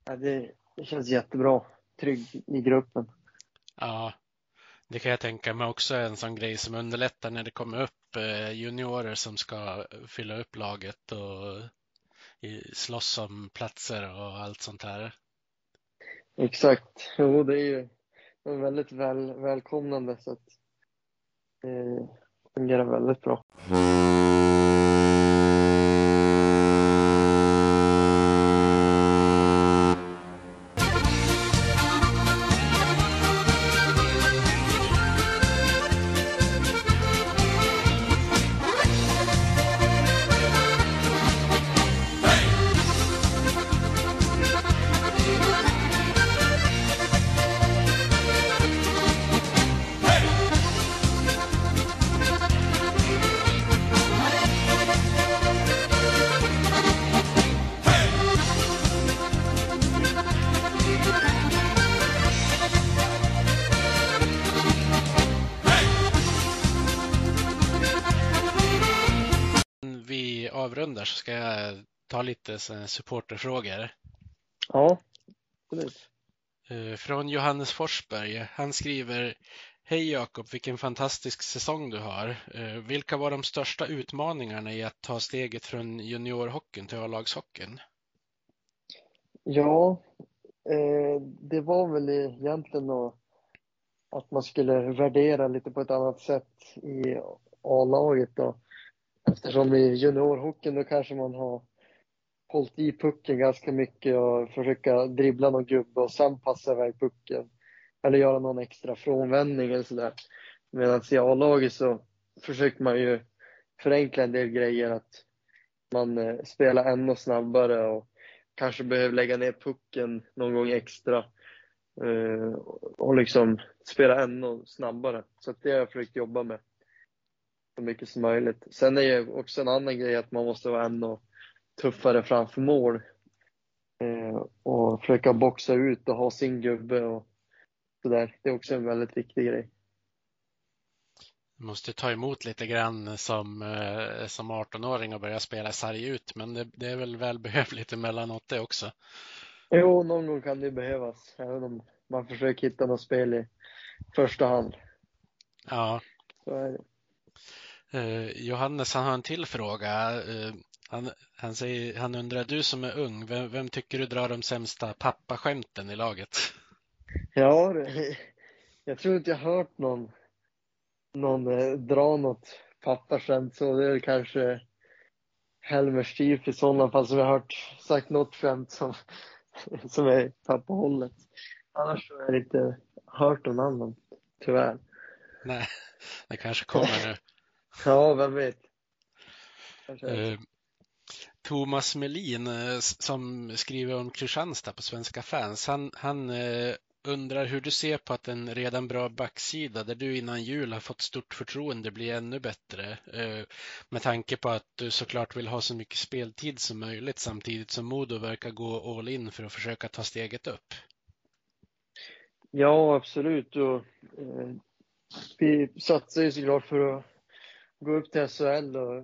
ja, det, det känns jättebra, trygg i gruppen. Ja, det kan jag tänka mig också är en sån grej som underlättar när det kommer upp juniorer som ska fylla upp laget och slåss om platser och allt sånt här. Exakt, jo det är ju väldigt väl, välkomnande så att det fungerar väldigt bra. Avrundar så ska jag ta lite supporterfrågor. Ja, absolut. Eh, från Johannes Forsberg. Han skriver Hej Jakob, vilken fantastisk säsong du har. Eh, vilka var de största utmaningarna i att ta steget från juniorhockeyn till A-lagshockeyn? Ja, eh, det var väl egentligen att man skulle värdera lite på ett annat sätt i A-laget. Då. Eftersom i juniorhockeyn då kanske man har hållit i pucken ganska mycket och försöka dribbla någon gubbe och sen passa iväg pucken. Eller göra någon extra frånvändning eller sådär. Medan i A-laget så försöker man ju förenkla en del grejer. Att man eh, spelar ännu snabbare och kanske behöver lägga ner pucken någon gång extra. Eh, och liksom spela ännu snabbare. Så det har jag försökt jobba med så mycket som möjligt. Sen är ju också en annan grej att man måste vara ännu tuffare framför mål. Eh, och försöka boxa ut och ha sin gubbe och sådär. Det är också en väldigt viktig grej. Du måste ta emot lite grann som, eh, som 18-åring och börja spela sarg ut, men det, det är väl välbehövligt emellanåt det också? Jo, någon gång kan det behövas, även om man försöker hitta något spel i första hand. Ja. Så är det. Eh, Johannes han har en till fråga. Eh, han, han, säger, han undrar, du som är ung, vem, vem tycker du drar de sämsta pappaskämten i laget? Ja, jag tror inte jag hört någon, någon eh, dra något pappaskämt så det är kanske Helmer Stief i sådana fall som jag hört sagt något skämt som, som är pappahållet. Annars har jag inte hört någon annan, tyvärr. Nej, det kanske kommer nu. Ja, vem vet. Eh, Thomas Melin eh, som skriver om Kristianstad på Svenska fans, han, han eh, undrar hur du ser på att en redan bra backsida där du innan jul har fått stort förtroende blir ännu bättre. Med tanke på att du såklart vill ha så mycket speltid som möjligt samtidigt som Modo verkar gå all in för att försöka ta steget upp. Ja, absolut. Och, eh, vi satsar ju såklart för att gå upp till SHL och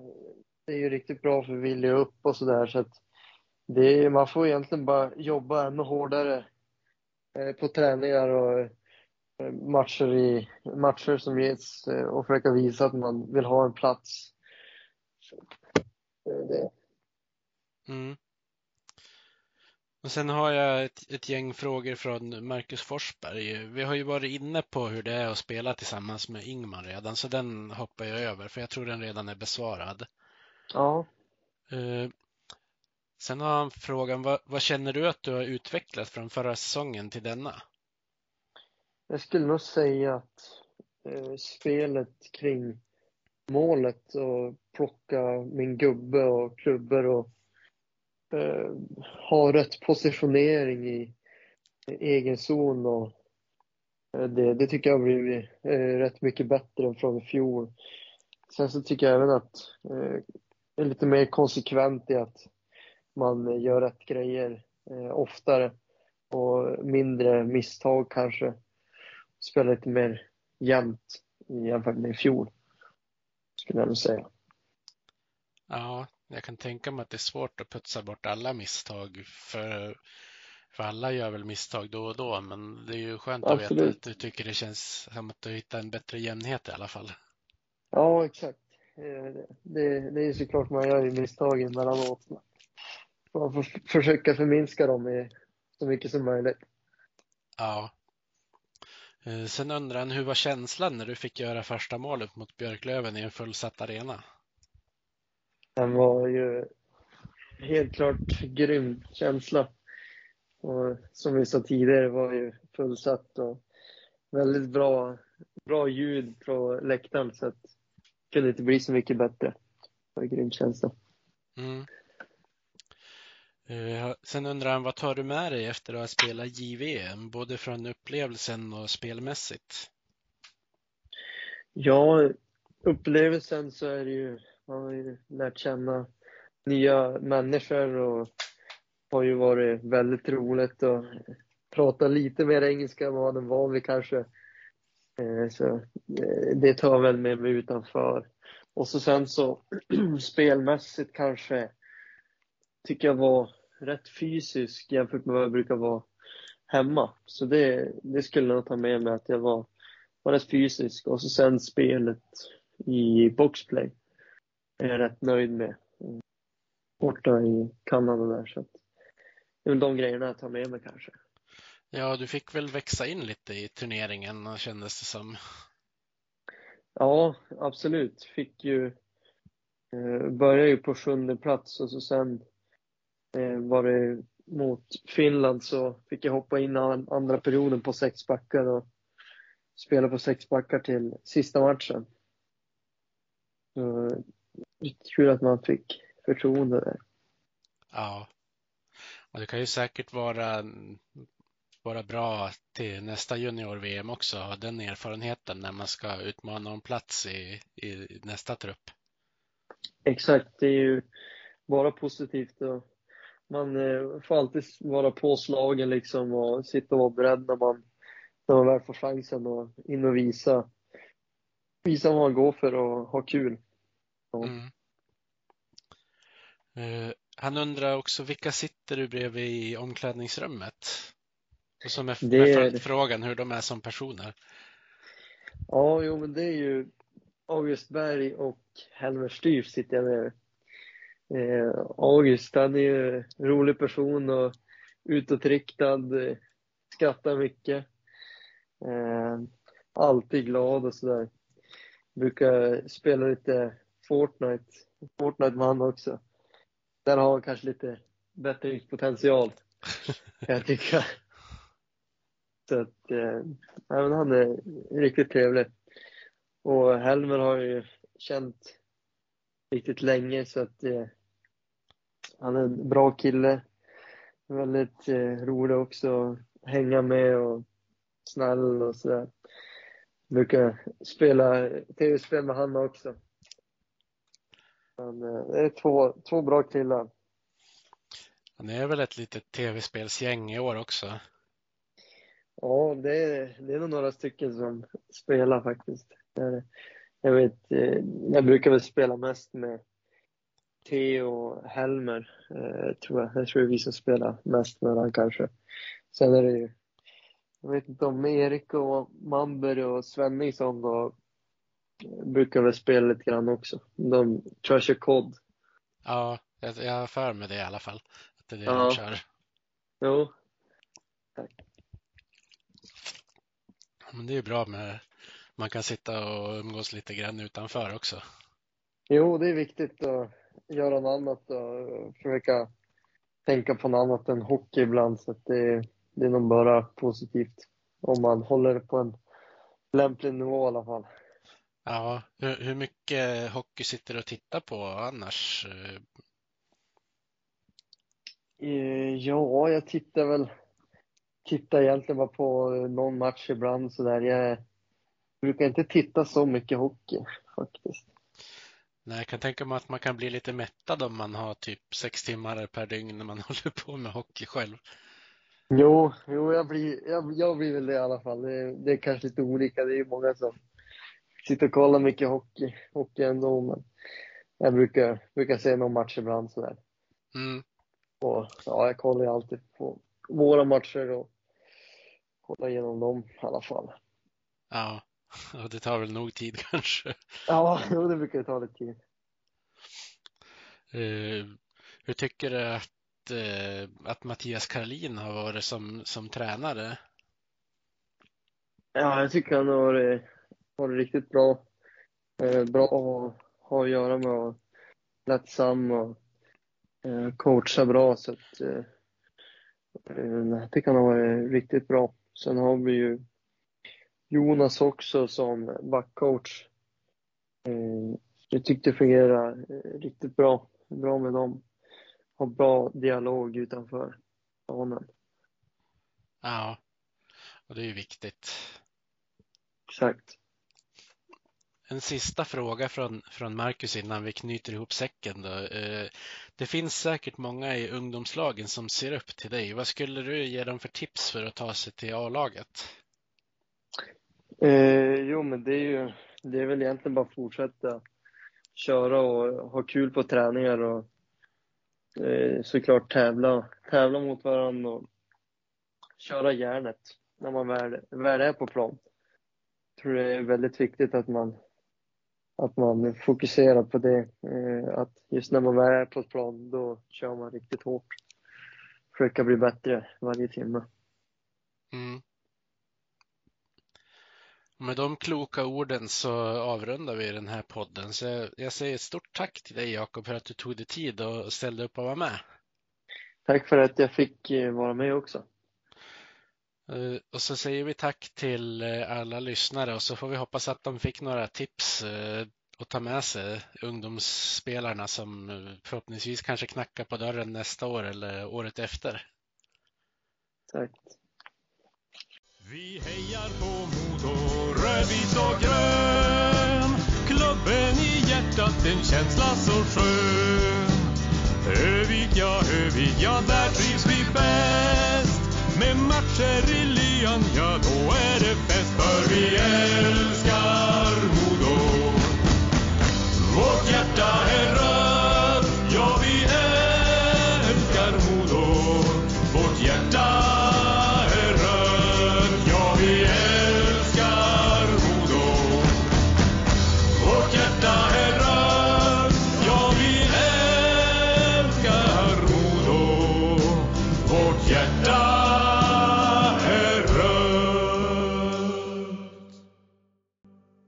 det är ju riktigt bra för Willy upp och sådär så att det är, man får egentligen bara jobba ännu hårdare eh, på träningar och eh, matcher, i, matcher som ges eh, och försöka visa att man vill ha en plats. Så, det. Mm. Och sen har jag ett, ett, gäng frågor från Marcus Forsberg. Vi har ju varit inne på hur det är att spela tillsammans med Ingman redan, så den hoppar jag över för jag tror den redan är besvarad. Ja. Uh, sen har han frågan, vad, vad, känner du att du har utvecklat från förra säsongen till denna? Jag skulle nog säga att uh, spelet kring målet och plocka min gubbe och klubbor och eh, ha rätt positionering i, egen zon och eh, det, det tycker jag har blivit eh, rätt mycket bättre än från i fjol. Sen så tycker jag även att eh, är lite mer konsekvent i att man gör rätt grejer eh, oftare och mindre misstag kanske. Spelar lite mer jämnt jämfört med i fjol, skulle jag nog säga. Ja, jag kan tänka mig att det är svårt att putsa bort alla misstag. För, för alla gör väl misstag då och då, men det är ju skönt Absolut. att veta att du tycker det känns som att du hittar en bättre jämnhet i alla fall. Ja, exakt. Eh, det, det är såklart man gör ju misstag emellanåt. Man får försöka förminska dem så mycket som möjligt. Ja. Eh, sen undrar han, hur var känslan när du fick göra första målet mot Björklöven i en fullsatt arena? Den var ju helt klart grym känsla. Och som vi sa tidigare var ju fullsatt och väldigt bra, bra ljud på läktaren så att det kunde inte bli så mycket bättre. Det var en grym känsla. Mm. Uh, sen undrar han, vad tar du med dig efter att ha spelat JVM, både från upplevelsen och spelmässigt? Ja, upplevelsen så är det ju man har ju lärt känna nya människor och har ju varit väldigt roligt att prata lite mer engelska än vad den var vid kanske. Eh, så eh, det tar jag väl med mig utanför. Och så sen så spelmässigt kanske tycker jag var rätt fysisk jämfört med vad jag brukar vara hemma. Så det, det skulle jag nog ta med mig att jag var, var rätt fysisk. Och så sen spelet i boxplay är jag rätt nöjd med. Borta i Kanada där. Så att, det är väl de grejerna jag tar med mig kanske. Ja, du fick väl växa in lite i turneringen kändes det som. Ja, absolut. Fick ju eh, började ju på sjunde plats och så sen eh, var det mot Finland så fick jag hoppa in andra perioden på sex backar och spela på sex backar till sista matchen. Så kul att man fick förtroende där. Ja. Och det kan ju säkert vara, vara bra till nästa junior-VM också, ha den erfarenheten när man ska utmana om plats i, i nästa trupp. Exakt, det är ju bara positivt. Och man eh, får alltid vara påslagen liksom och sitta och vara beredd när man, när man väl får chansen och in och visa, visa vad man går för och ha kul. Mm. Uh, han undrar också vilka sitter du bredvid i omklädningsrummet? Och som är det... frågan hur de är som personer. Ja, jo, men det är ju August Berg och Helmer Styr sitter jag med. Eh, August, han är ju en rolig person och utåtriktad, skrattar mycket. Eh, alltid glad och sådär. Brukar spela lite Fortnite, Fortnite vann också. Där har han kanske lite bättre potential, kan jag tycka. Så att, eh, även han är riktigt trevlig. Och Helmer har ju känt riktigt länge så att eh, han är en bra kille. Väldigt eh, rolig också att hänga med och snäll och sådär. Brukar spela tv-spel med honom också. Men eh, det är två, två bra killar. Ni är väl ett litet tv-spelsgäng i år också? Ja, det är, det är nog några stycken som spelar faktiskt. Jag vet, eh, jag brukar väl spela mest med Theo och Helmer, eh, tror jag. Jag tror det är vi som spelar mest med varandra kanske. Sen är det ju, jag vet inte om Erik och Mamberg och Svenningsson då brukar väl spela lite grann också. De kör kod. Ja, jag, jag för mig det i alla fall. Att det är det Ja. de kör. Jo, Men det är ju bra med man kan sitta och umgås lite grann utanför också. jo, det är viktigt att göra något annat och försöka tänka på något annat än hockey ibland. Så det, det är nog bara positivt om man håller på en lämplig nivå i alla fall. Ja, hur, hur mycket hockey sitter du och tittar på annars? Eh, Ja, jag tittar väl tittar egentligen bara på någon match ibland sådär. Jag brukar inte titta så mycket hockey faktiskt. Nej, jag kan tänka mig att man kan bli lite mättad om man har typ sex timmar per dygn när man håller på med hockey själv. Jo, jo jag, blir, jag, jag blir väl det i alla fall. Det, det är kanske lite olika. Det är ju många som sitter och kollar mycket hockey, hockey ändå. Men jag brukar, brukar se någon match ibland sådär. Mm. Och ja, jag kollar ju alltid på våra matcher och kollar igenom dem i alla fall. Ja, och det tar väl nog tid kanske. Ja, jo, det brukar ta lite tid. Eh, hur tycker du att, eh, att Mattias Karlin har varit som, som tränare? Ja, jag tycker han har varit, varit riktigt bra. Eh, bra att ha att göra med och lättsam och eh, coacha bra. Så att, eh, jag tycker han har varit riktigt bra. Sen har vi ju Jonas också som backcoach. Jag tyckte det fungerade eh, riktigt bra. Bra med dem. Har bra dialog utanför planen. Ja, och det är ju viktigt. Exakt. En sista fråga från, från Marcus innan vi knyter ihop säcken. Då. Eh, det finns säkert många i ungdomslagen som ser upp till dig. Vad skulle du ge dem för tips för att ta sig till A-laget? Eh, jo, men det är ju, det är väl egentligen bara att fortsätta köra och ha kul på träningar och eh, såklart tävla, tävla mot varandra och köra järnet när man väl, väl är på plan. Jag tror det är väldigt viktigt att man, att man fokuserar på det. Eh, att just när man väl är på plan, då kör man riktigt hårt. Försöka bli bättre varje timme. Mm. Med de kloka orden så avrundar vi den här podden. Så jag, jag säger ett stort tack till dig Jakob för att du tog dig tid och ställde upp och var med. Tack för att jag fick eh, vara med också. Eh, Och så säger vi tack till eh, alla lyssnare och så får vi hoppas att de fick några tips eh, att ta med sig, ungdomsspelarna som förhoppningsvis kanske knackar på dörren nästa år eller året efter. Tack. Vi hejar på Modo, rödvit och grön. Klubben i hjärtat, en känsla så skön. Övik, ja, Övik, ja, där trivs vi bäst. Med matcher i lyan, ja, då är det fest. För vi älskar